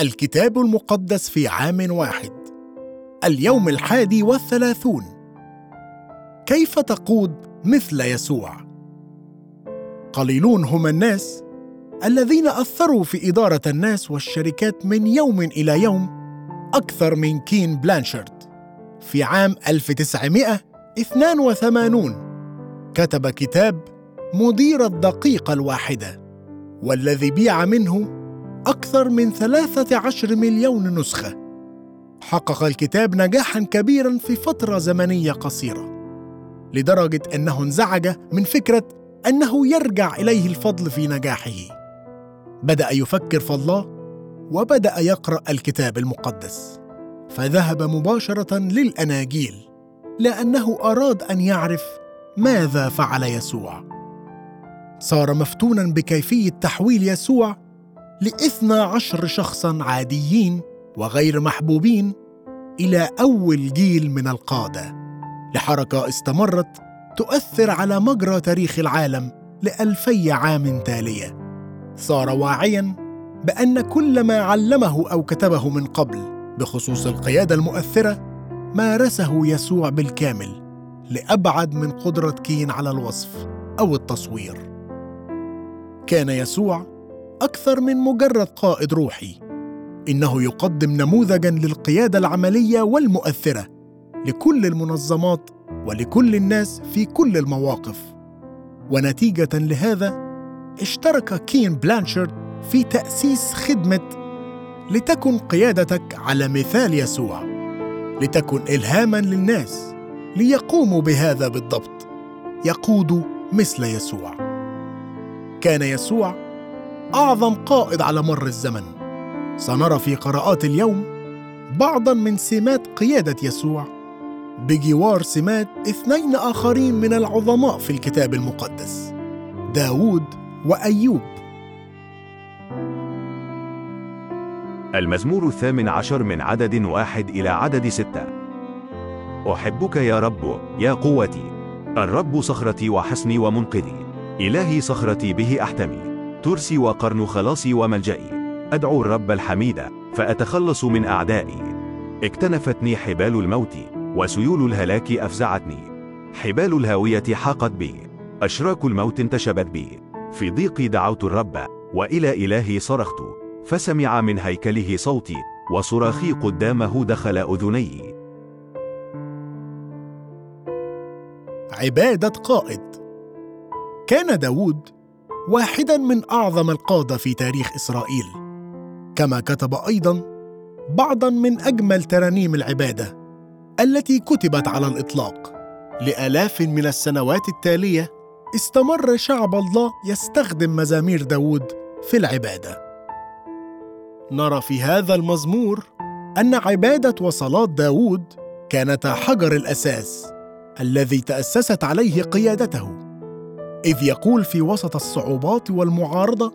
الكتاب المقدس في عام واحد. اليوم الحادي والثلاثون. كيف تقود مثل يسوع؟ قليلون هم الناس الذين أثروا في إدارة الناس والشركات من يوم إلى يوم أكثر من كين بلانشارد. في عام 1982 كتب كتاب مدير الدقيقة الواحدة والذي بيع منه أكثر من 13 مليون نسخة. حقق الكتاب نجاحا كبيرا في فترة زمنية قصيرة لدرجة أنه انزعج من فكرة أنه يرجع إليه الفضل في نجاحه. بدأ يفكر في الله وبدأ يقرأ الكتاب المقدس. فذهب مباشرة للأناجيل لأنه أراد أن يعرف ماذا فعل يسوع. صار مفتونا بكيفية تحويل يسوع لاثنى عشر شخصا عاديين وغير محبوبين إلى أول جيل من القادة. لحركة استمرت تؤثر على مجرى تاريخ العالم لألفي عام تالية. صار واعيا بأن كل ما علمه أو كتبه من قبل بخصوص القيادة المؤثرة مارسه يسوع بالكامل لأبعد من قدرة كين على الوصف أو التصوير. كان يسوع أكثر من مجرد قائد روحي. إنه يقدم نموذجا للقيادة العملية والمؤثرة لكل المنظمات ولكل الناس في كل المواقف. ونتيجة لهذا اشترك كين بلانشارد في تأسيس خدمة لتكن قيادتك على مثال يسوع لتكن الهاما للناس ليقوموا بهذا بالضبط. يقودوا مثل يسوع. كان يسوع أعظم قائد على مر الزمن. سنرى في قراءات اليوم بعضا من سمات قيادة يسوع بجوار سمات اثنين آخرين من العظماء في الكتاب المقدس داوود وأيوب. المزمور الثامن عشر من عدد واحد إلى عدد ستة. أحبك يا رب يا قوتي الرب صخرتي وحصني ومنقذي إلهي صخرتي به أحتمي. ترسي وقرن خلاصي وملجئي. أدعو الرب الحميد فأتخلص من أعدائي. اكتنفتني حبال الموت وسيول الهلاك أفزعتني. حبال الهاوية حاقت بي. أشراك الموت انتشبت بي. في ضيقي دعوت الرب وإلى إلهي صرخت. فسمع من هيكله صوتي وصراخي قدامه دخل أذني. عبادة قائد. كان داود واحدا من أعظم القادة في تاريخ إسرائيل. كما كتب أيضا بعضا من أجمل ترانيم العبادة التي كتبت على الإطلاق. لآلاف من السنوات التالية استمر شعب الله يستخدم مزامير داود في العبادة. نرى في هذا المزمور أن عبادة وصلاة داود كانتا حجر الأساس الذي تأسست عليه قيادته. إذ يقول في وسط الصعوبات والمعارضة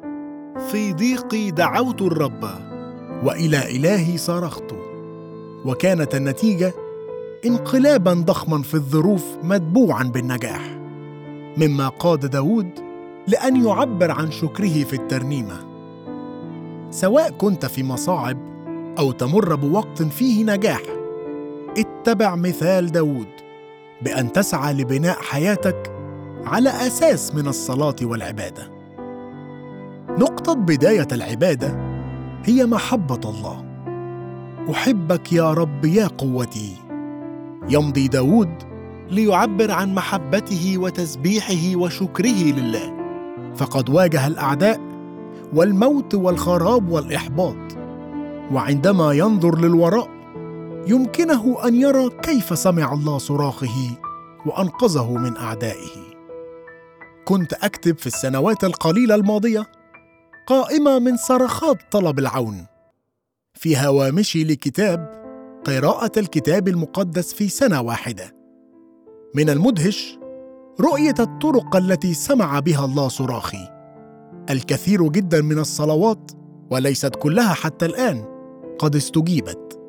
في ضيقي دعوت الرب وإلى إلهي صرخت. وكانت النتيجة انقلابا ضخما في الظروف متبوعا بالنجاح. مما قاد داود لأن يعبر عن شكره في الترنيمة. سواء كنت في مصاعب أو تمر بوقت فيه نجاح اتبع مثال داود بأن تسعى لبناء حياتك على أساس من الصلاة والعبادة. نقطة بداية العبادة هي محبة الله. أحبك يا رب يا قوتي. يمضي داود ليعبر عن محبته وتسبيحه وشكره لله. فقد واجه الأعداء والموت والخراب والإحباط. وعندما ينظر للوراء يمكنه أن يرى كيف سمع الله صراخه وأنقذه من أعدائه. كنت أكتب في السنوات القليلة الماضية. قائمة من صرخات طلب العون. في هوامشي لكتاب قراءة الكتاب المقدس في سنة واحدة. من المدهش رؤية الطرق التي سمع بها الله صراخي. الكثير جدا من الصلوات وليست كلها حتى الآن قد استجيبت.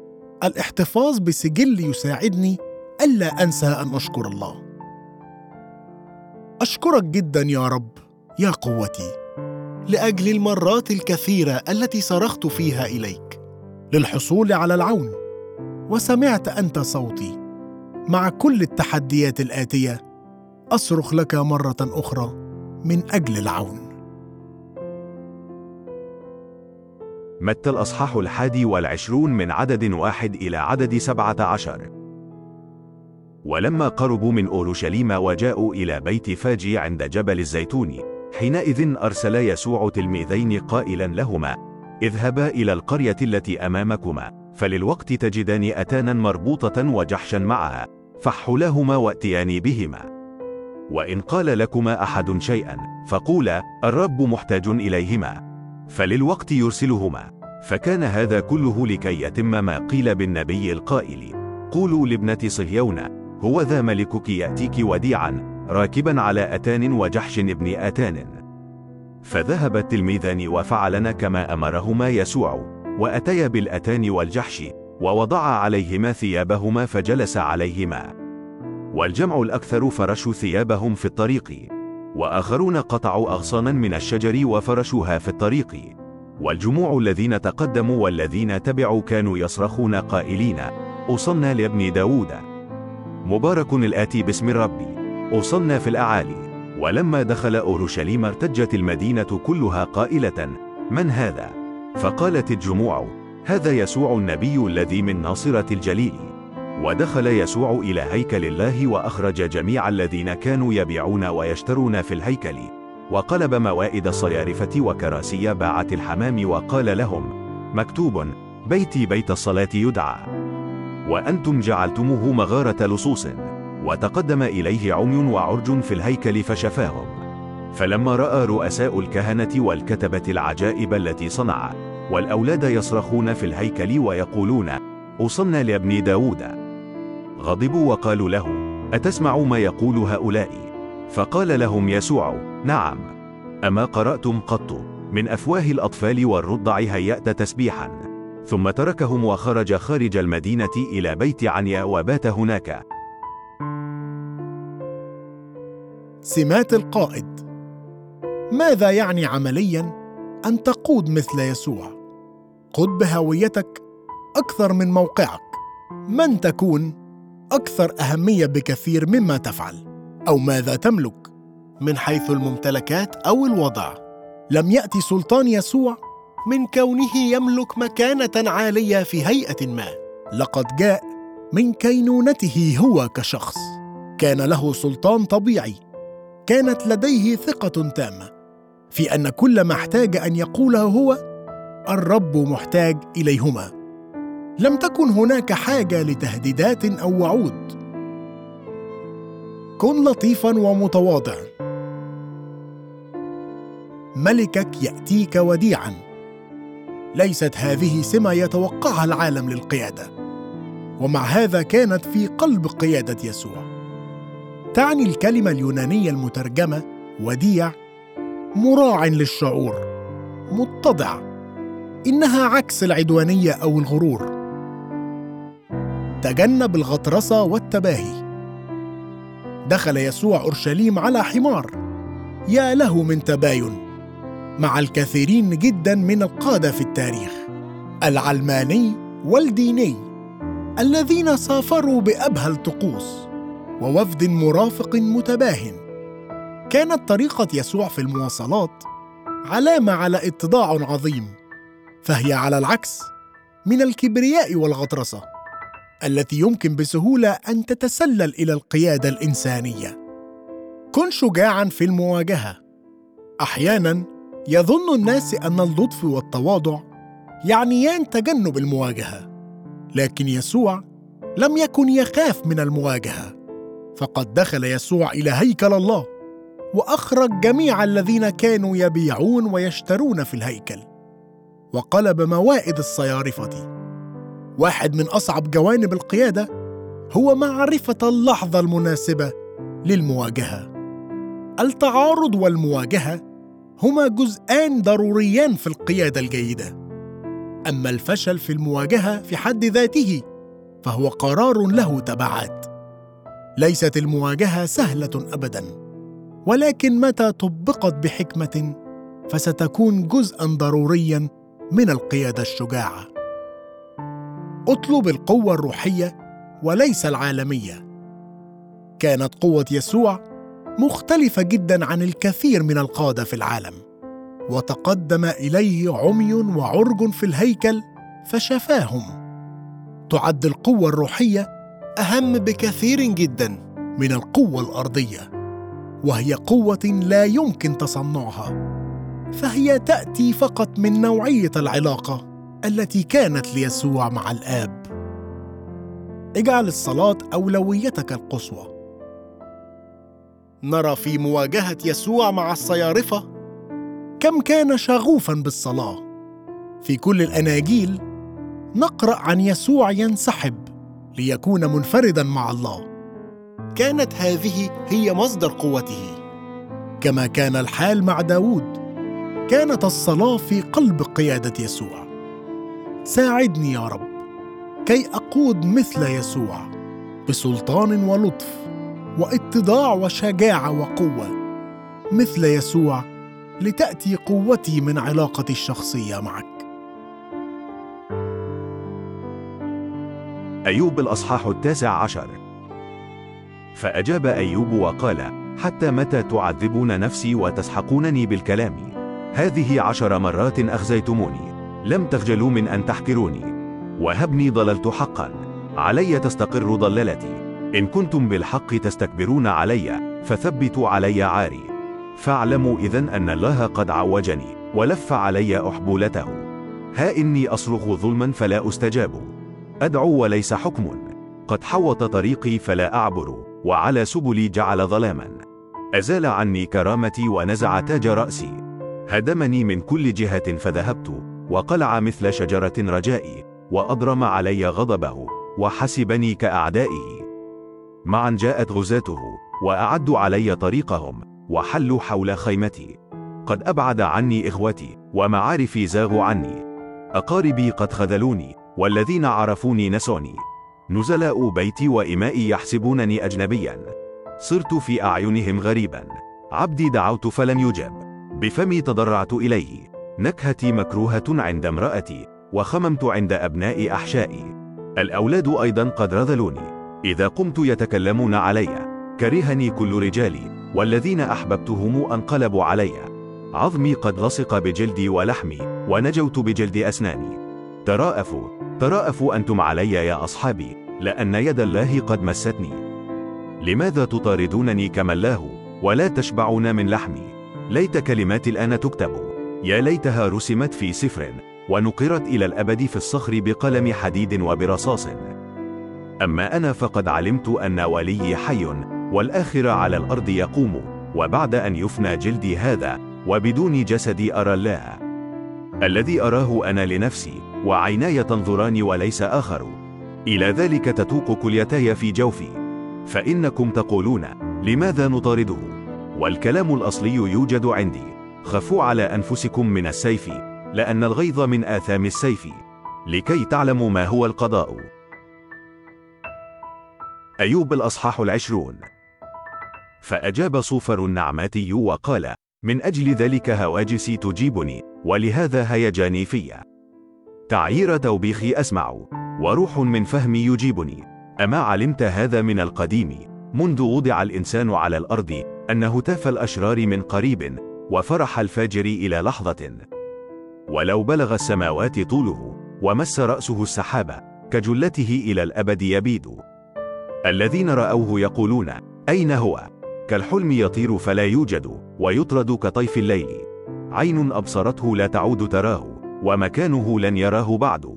الاحتفاظ بسجل يساعدني ألا أنسى أن أشكر الله. أشكرك جدا يا رب يا قوتي لأجل المرات الكثيرة التي صرخت فيها إليك للحصول على العون وسمعت أنت صوتي. مع كل التحديات الآتية أصرخ لك مرة أخرى من أجل العون. متى الأصحاح الحادي والعشرون من عدد واحد إلى عدد سبعة عشر؟ ولما قربوا من أورشليم وجاءوا إلى بيت فاجي عند جبل الزيتون. حينئذ أرسل يسوع تلميذين قائلا لهما اذهبا إلى القرية التي أمامكما فللوقت تجدان أتانا مربوطة وجحشا معها فحلاهما واتيان بهما. وإن قال لكما أحد شيئا فقولا الرب محتاج إليهما فللوقت يرسلهما. فكان هذا كله لكي يتم ما قيل بالنبي القائل قولوا لابنة صهيون هو ذا ملكك يأتيك وديعا راكبا على أتان وجحش ابن أتان. فذهب التلميذان وفعلن كما أمرهما يسوع وأتيا بالأتان والجحش ووضع عليهما ثيابهما فجلس عليهما. والجمع الأكثر فرشوا ثيابهم في الطريق وآخرون قطعوا أغصانا من الشجر وفرشوها في الطريق. والجموع الذين تقدموا والذين تبعوا كانوا يصرخون قائلين أوصلنا لابن داود. مبارك الآتي باسم ربي. أوصلنا في الأعالي. ولما دخل أورشليم ارتجت المدينة كلها قائلة من هذا؟ فقالت الجموع هذا يسوع النبي الذي من ناصرة الجليل. ودخل يسوع إلى هيكل الله وأخرج جميع الذين كانوا يبيعون ويشترون في الهيكل. وقلب موائد الصيارفة وكراسي باعة الحمام وقال لهم مكتوب بيتي بيت الصلاة يدعى. وأنتم جعلتموه مغارة لصوص وتقدم إليه عمي وعرج في الهيكل فشفاهم. فلما رأى رؤساء الكهنة والكتبة العجائب التي صنع والأولاد يصرخون في الهيكل ويقولون أوصلنا لابن داود. غضبوا وقالوا له أتسمع ما يقول هؤلاء؟ فقال لهم يسوع نعم. أما قرأتم قط من أفواه الأطفال والرضع هيأت تسبيحا. ثم تركهم وخرج خارج المدينة إلى بيت عنيا وبات هناك. سمات القائد. ماذا يعني عمليا أن تقود مثل يسوع؟ قد بهويتك أكثر من موقعك. من تكون أكثر أهمية بكثير مما تفعل؟ أو ماذا تملك؟ من حيث الممتلكات أو الوضع. لم يأتي سلطان يسوع من كونه يملك مكانة عالية في هيئة ما. لقد جاء من كينونته هو كشخص. كان له سلطان طبيعي. كانت لديه ثقة تامة. في أن كل ما احتاج أن يقوله هو الرب محتاج إليهما. لم تكن هناك حاجة لتهديدات أو وعود. كن لطيفا ومتواضع ملكك يأتيك وديعا. ليست هذه سمة يتوقعها العالم للقيادة. ومع هذا كانت في قلب قيادة يسوع. تعني الكلمة اليونانية المترجمة وديع مراع للشعور متضع. إنها عكس العدوانية أو الغرور. تجنب الغطرسة والتباهي. دخل يسوع أورشليم على حمار. يا له من تباين. مع الكثيرين جدا من القادة في التاريخ العلماني والديني الذين سافروا بأبهى الطقوس ووفد مرافق متباهن كانت طريقة يسوع في المواصلات علامة على اتضاع عظيم فهي على العكس من الكبرياء والغطرسة التي يمكن بسهولة أن تتسلل إلى القيادة الإنسانية. كن شجاعا في المواجهة. أحيانا يظن الناس أن اللطف والتواضع يعنيان تجنب المواجهة لكن يسوع لم يكن يخاف من المواجهة. فقد دخل يسوع إلى هيكل الله وأخرج جميع الذين كانوا يبيعون ويشترون في الهيكل وقلب موائد الصيارفة. واحد من أصعب جوانب القيادة هو معرفة اللحظة المناسبة للمواجهة. التعارض والمواجهة هما جزءان ضروريان في القيادة الجيدة. أما الفشل في المواجهة في حد ذاته فهو قرار له تبعات. ليست المواجهة سهلة ابدا ولكن متى طبقت بحكمة فستكون جزءا ضروريا من القيادة الشجاعة. أطلب القوة الروحية وليس العالمية. كانت قوة يسوع مختلفة جدا عن الكثير من القادة في العالم. وتقدم إليه عمي وعرج في الهيكل فشفاهم. تعد القوة الروحية أهم بكثير جدا من القوة الأرضية. وهي قوة لا يمكن تصنعها. فهي تأتي فقط من نوعية العلاقة التي كانت ليسوع مع الآب. اجعل الصلاة أولويتك القصوى. نرى في مواجهة يسوع مع الصيارفة كم كان شغوفا بالصلاة. في كل الأناجيل نقرأ عن يسوع ينسحب ليكون منفردا مع الله. كانت هذه هي مصدر قوته. كما كان الحال مع داود كانت الصلاة في قلب قيادة يسوع. ساعدني يا رب كي أقود مثل يسوع بسلطان ولطف واتضاع وشجاعة وقوة مثل يسوع لتأتي قوتي من علاقتي الشخصية معك. أيوب الأصحاح التاسع عشر. فأجاب أيوب وقال حتى متى تعذبون نفسي وتسحقونني بالكلام؟ هذه عشر مرات أخزيتموني لم تخجلوا من أن تحكروني وهبني ضللت حقا علي تستقر ضلالتي. إن كنتم بالحق تستكبرون علي فثبتوا علي عاري. فاعلموا إذن أن الله قد عوجني ولف علي أحبولته. ها إني أصرخ ظلما فلا أستجاب. أدعو وليس حكم. قد حوط طريقي فلا أعبر وعلى سبلي جعل ظلاما. أزال عني كرامتي ونزع تاج رأسي. هدمني من كل جهة فذهبت وقلع مثل شجرة رجائي وأضرم علي غضبه وحسبني كأعدائه معا جاءت غزاته وأعدوا علي طريقهم وحلوا حول خيمتي. قد أبعد عني إخوتي ومعارفي زاغوا عني. أقاربي قد خذلوني والذين عرفوني نسوني. نزلاء بيتي وإمائي يحسبونني أجنبيا. صرت في أعينهم غريبا. عبدي دعوت فلم يجب بفمي تضرعت إليه. نكهتي مكروهة عند امرأتي وخممت عند أبناء أحشائي. الأولاد أيضا قد رذلوني. إذا قمت يتكلمون علي. كرهني كل رجالي والذين أحببتهم انقلبوا علي. عظمي قد لصق بجلدي ولحمي ونجوت بجلد أسناني. تراءفوا تراءفوا أنتم علي يا أصحابي لأن يد الله قد مستني. لماذا تطاردونني كما الله ولا تشبعون من لحمي؟ ليت كلماتي الآن تكتب. يا ليتها رسمت في سفر ونقرت إلى الأبد في الصخر بقلم حديد وبرصاص. أما أنا فقد علمت أن ولي حي والآخر على الأرض يقوم وبعد أن يفنى جلدي هذا وبدون جسدي أرى الله. الذي أراه أنا لنفسي وعيناي تنظران وليس آخر. إلى ذلك تتوق كليتاي في جوفي. فإنكم تقولون لماذا نطارده؟ والكلام الأصلي يوجد عندي. خفوا على أنفسكم من السيف لأن الغيظ من آثام السيف. لكي تعلموا ما هو القضاء. أيوب الأصحاح العشرون. فأجاب صوفر النعماتي وقال من أجل ذلك هواجسي تجيبني ولهذا هيجاني في. تعيير توبيخي أسمع وروح من فهمي يجيبني. أما علمت هذا من القديم منذ وضع الإنسان على الأرض أن هتاف الأشرار من قريب وفرح الفاجر إلى لحظة. ولو بلغ السماوات طوله ومس رأسه السحابة كجلته إلى الأبد يبيد. الذين رأوه يقولون أين هو؟ كالحلم يطير فلا يوجد ويطرد كطيف الليل. عين أبصرته لا تعود تراه ومكانه لن يراه بعد.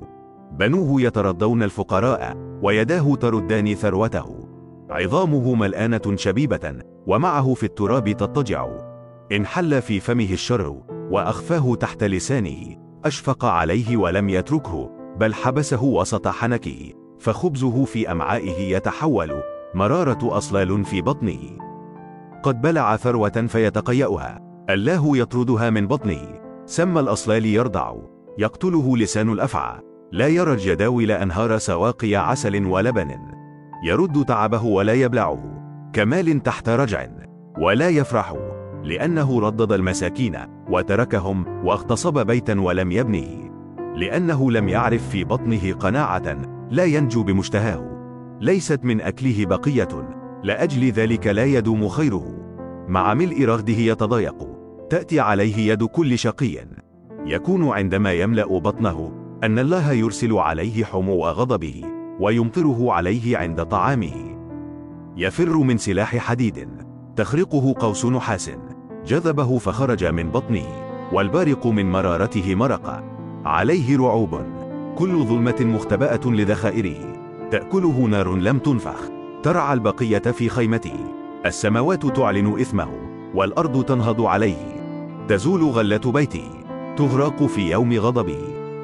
بنوه يترضون الفقراء ويداه تردان ثروته. عظامه ملآنة شبيبة ومعه في التراب تضطجع. إن حل في فمه الشر وأخفاه تحت لسانه. أشفق عليه ولم يتركه بل حبسه وسط حنكه. فخبزه في أمعائه يتحول. مرارة أصلال في بطنه. قد بلع ثروة فيتقيأها. الله يطردها من بطنه. سم الأصلال يرضع. يقتله لسان الأفعى. لا يرى الجداول أنهار سواقي عسل ولبن. يرد تعبه ولا يبلعه. كمال تحت رجع. ولا يفرح. لأنه ردد المساكين. وتركهم. واغتصب بيتا ولم يبنه. لأنه لم يعرف في بطنه قناعة. لا ينجو بمشتهاه. ليست من أكله بقية. لأجل ذلك لا يدوم خيره. مع ملء رغده يتضايق. تأتي عليه يد كل شقي. يكون عندما يملأ بطنه أن الله يرسل عليه حمو غضبه ويمطره عليه عند طعامه. يفر من سلاح حديد. تخرقه قوس نحاس. جذبه فخرج من بطنه والبارق من مرارته مرق عليه رعوب. كل ظلمة مختبأة لذخائره. تأكله نار لم تنفخ. ترعى البقية في خيمته. السماوات تعلن إثمه والأرض تنهض عليه. تزول غلة بيته. تغرق في يوم غضبه.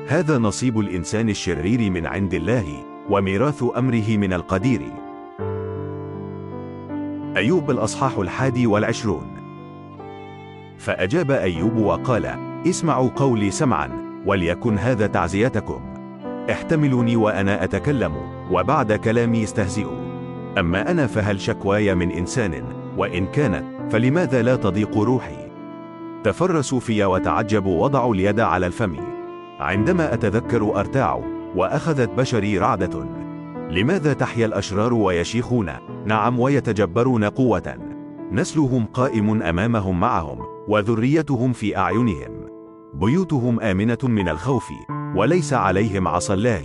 هذا نصيب الإنسان الشرير من عند الله وميراث أمره من القدير. أيوب الأصحاح الحادي والعشرون. فأجاب أيوب وقال اسمعوا قولي سمعا وليكن هذا تعزيتكم. احتملوني وأنا أتكلم وبعد كلامي استهزئوا. أما أنا فهل شكواي من إنسان؟ وإن كانت فلماذا لا تضيق روحي؟ تفرسوا في وتعجبوا وضعوا اليد على الفم. عندما أتذكر أرتاع وأخذت بشري رعدة. لماذا تحيا الأشرار ويشيخون؟ نعم ويتجبرون قوة. نسلهم قائم أمامهم معهم وذريتهم في أعينهم. بيوتهم آمنة من الخوف. وليس عليهم عصا الله.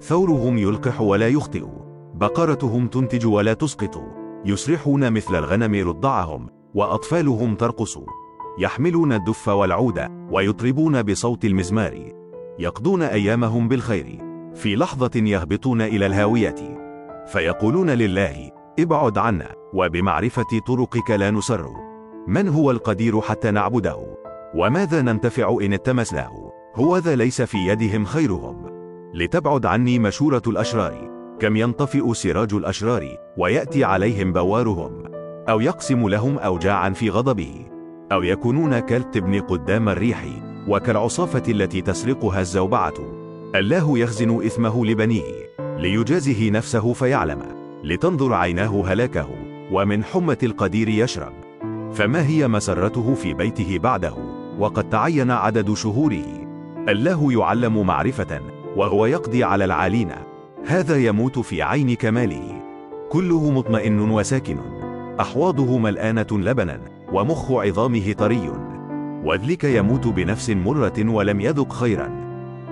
ثورهم يلقح ولا يخطئ. بقرتهم تنتج ولا تسقط. يسرحون مثل الغنم رضعهم وأطفالهم ترقص. يحملون الدف والعود ويطربون بصوت المزمار. يقضون أيامهم بالخير. في لحظة يهبطون إلى الهاوية. فيقولون لله ابعد عنا وبمعرفة طرقك لا نسر. من هو القدير حتى نعبده؟ وماذا ننتفع إن التمسناه هو ذا ليس في يدهم خيرهم. لتبعد عني مشورة الأشرار. كم ينطفئ سراج الأشرار ويأتي عليهم بوارهم. أو يقسم لهم أوجاعا في غضبه. أو يكونون كالتبن قدام الريح وكالعصافة التي تسرقها الزوبعة. الله يخزن إثمه لبنيه ليجازه نفسه فيعلم. لتنظر عيناه هلاكه ومن حمة القدير يشرب. فما هي مسرته في بيته بعده؟ وقد تعين عدد شهوره. الله يعلم معرفة وهو يقضي على العالين. هذا يموت في عين كماله. كله مطمئن وساكن. أحواضه ملآنة لبنا ومخ عظامه طري. وذلك يموت بنفس مرة ولم يذق خيرا.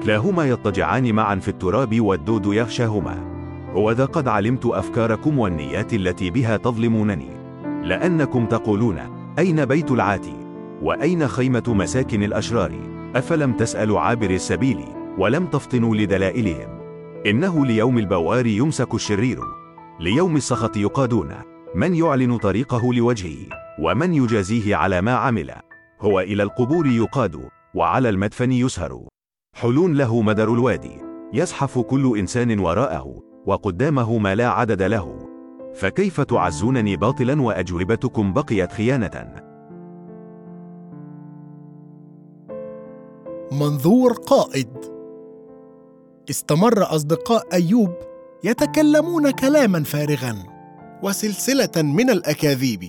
كلاهما يضطجعان معا في التراب والدود يغشاهما. وذا قد علمت أفكاركم والنيات التي بها تظلمونني لأنكم تقولون أين بيت العاتي؟ وأين خيمة مساكن الأشرار؟ أفلم تسألوا عابر السبيل ولم تفطنوا لدلائلهم. إنه ليوم البوار يمسك الشرير. ليوم السخط يقادون. من يعلن طريقه لوجهه؟ ومن يجازيه على ما عمل؟ هو إلى القبور يقاد وعلى المدفن يسهر. حلون له مدر الوادي. يزحف كل إنسان وراءه. وقدامه ما لا عدد له. فكيف تعزونني باطلا وأجوبتكم بقيت خيانة؟ منظور قائد. استمر أصدقاء أيوب يتكلمون كلاما فارغا وسلسلة من الأكاذيب.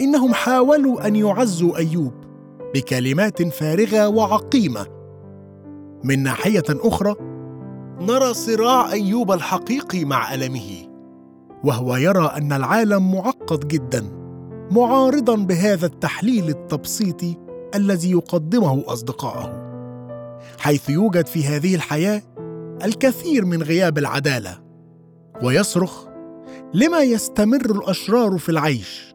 إنهم حاولوا أن يعزوا أيوب بكلمات فارغة وعقيمة. من ناحية أخرى نرى صراع أيوب الحقيقي مع ألمه وهو يرى أن العالم معقد جدا معارضا بهذا التحليل التبسيطي الذي يقدمه أصدقائه حيث يوجد في هذه الحياة الكثير من غياب العدالة ويصرخ لما يستمر الأشرار في العيش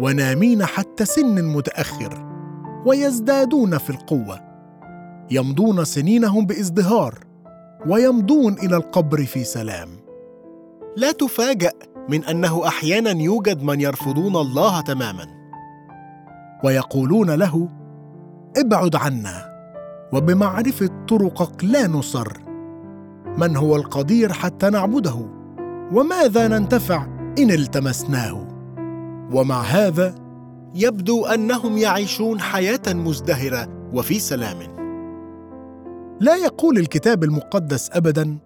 ونامين حتى سن متأخر ويزدادون في القوة يمضون سنينهم بإزدهار ويمضون إلى القبر في سلام. لا تفاجأ من أنه أحيانا يوجد من يرفضون الله تماما ويقولون له ابعد عنا. وبمعرفة طرقك لا نصر. من هو القدير حتى نعبده؟ وماذا ننتفع إن التمسناه؟ ومع هذا يبدو أنهم يعيشون حياة مزدهرة وفي سلام. لا يقول الكتاب المقدس ابدا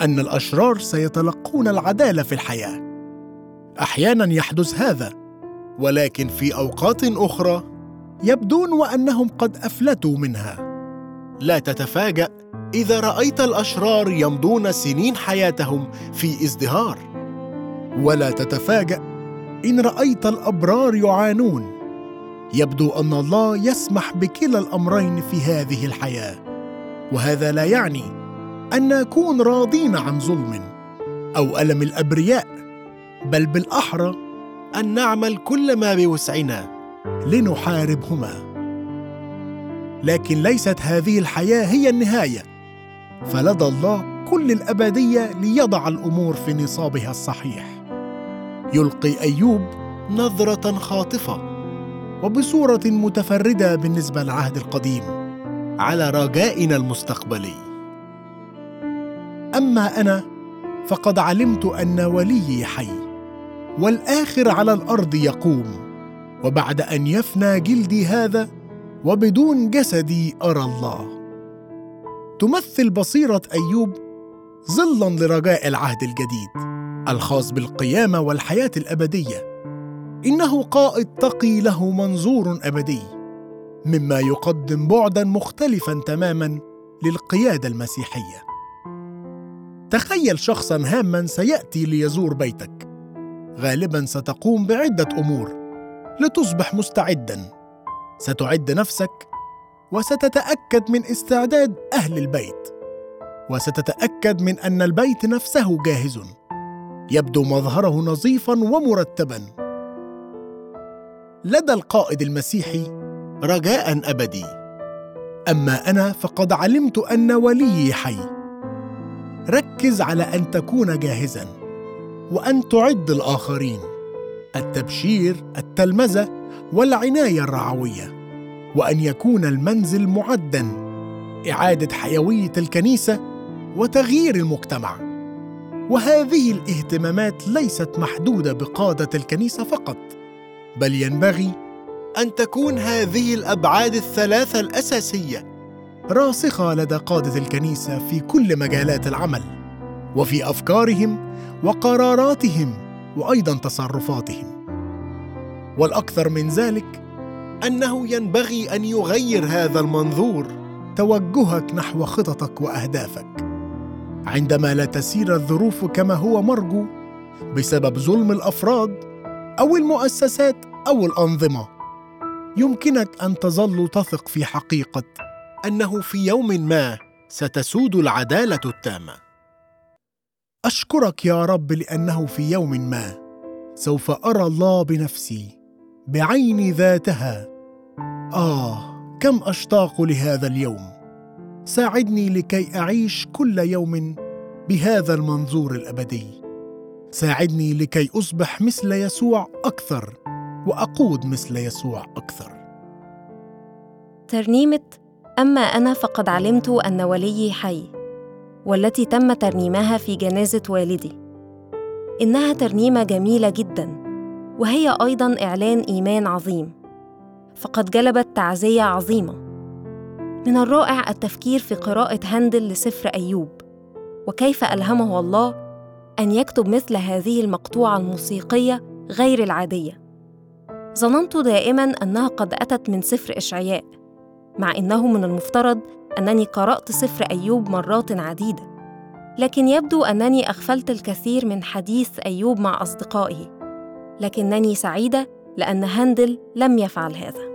أن الأشرار سيتلقون العدالة في الحياة. أحيانا يحدث هذا ولكن في أوقات أخرى يبدون وأنهم قد أفلتوا منها. لا تتفاجأ إذا رأيت الأشرار يمضون سنين حياتهم في ازدهار. ولا تتفاجأ إن رأيت الأبرار يعانون. يبدو أن الله يسمح بكلا الأمرين في هذه الحياة. وهذا لا يعني أن نكون راضين عن ظلم أو ألم الأبرياء بل بالأحرى أن نعمل كل ما بوسعنا لنحاربهما. لكن ليست هذه الحياة هي النهاية. فلدى الله كل الأبدية ليضع الأمور في نصابها الصحيح. يلقي أيوب نظرة خاطفة وبصورة متفردة بالنسبة للعهد القديم على رجائنا المستقبلي. أما أنا فقد علمت أن وليي حي والآخر على الأرض يقوم وبعد أن يفنى جلدي هذا وبدون جسدي أرى الله. تمثل بصيرة أيوب ظلا لرجاء العهد الجديد الخاص بالقيامة والحياة الأبدية. إنه قائد تقي له منظور أبدي مما يقدم بعدا مختلفا تماما للقيادة المسيحية. تخيل شخصا هاما سيأتي ليزور بيتك. غالبا ستقوم بعدة أمور لتصبح مستعدا. ستعد نفسك وستتأكد من استعداد أهل البيت. وستتأكد من أن البيت نفسه جاهز. يبدو مظهره نظيفا ومرتبا. لدى القائد المسيحي رجاء أبدي. أما أنا فقد علمت أن وليي حي. ركز على أن تكون جاهزا وأن تعد الآخرين. التبشير التلمذة والعناية الرعوية. وأن يكون المنزل معدا إعادة حيوية الكنيسة وتغيير المجتمع. وهذه الاهتمامات ليست محدودة بقادة الكنيسة فقط بل ينبغي أن تكون هذه الأبعاد الثلاثة الأساسية راسخة لدى قادة الكنيسة في كل مجالات العمل وفي أفكارهم وقراراتهم وأيضا تصرفاتهم. والأكثر من ذلك أنه ينبغي أن يغير هذا المنظور. توجهك نحو خططك وأهدافك. عندما لا تسير الظروف كما هو مرجو بسبب ظلم الأفراد أو المؤسسات أو الأنظمة يمكنك أن تظل تثق في حقيقة أنه في يوم ما ستسود العدالة التامة. أشكرك يا رب لأنه في يوم ما سوف أرى الله بنفسي بعين ذاتها آه كم أشتاق لهذا اليوم؟ ساعدني لكي أعيش كل يوم بهذا المنظور الأبدي. ساعدني لكي أصبح مثل يسوع أكثر وأقود مثل يسوع أكثر. ترنيمة أما أنا فقد علمت أن وليي حي والتي تم ترنيمها في جنازة والدي. إنها ترنيمة جميلة جدا وهي أيضا إعلان إيمان عظيم. فقد جلبت تعزية عظيمة. من الرائع التفكير في قراءة هندل لسفر أيوب وكيف ألهمه الله أن يكتب مثل هذه المقطوعة الموسيقية غير العادية. ظننت دائما أنها قد أتت من سفر إشعياء مع إنه من المفترض أنني قرأت سفر أيوب مرات عديدة. لكن يبدو أنني أغفلت الكثير من حديث أيوب مع أصدقائه لكنني سعيدة لأن هندل لم يفعل هذا.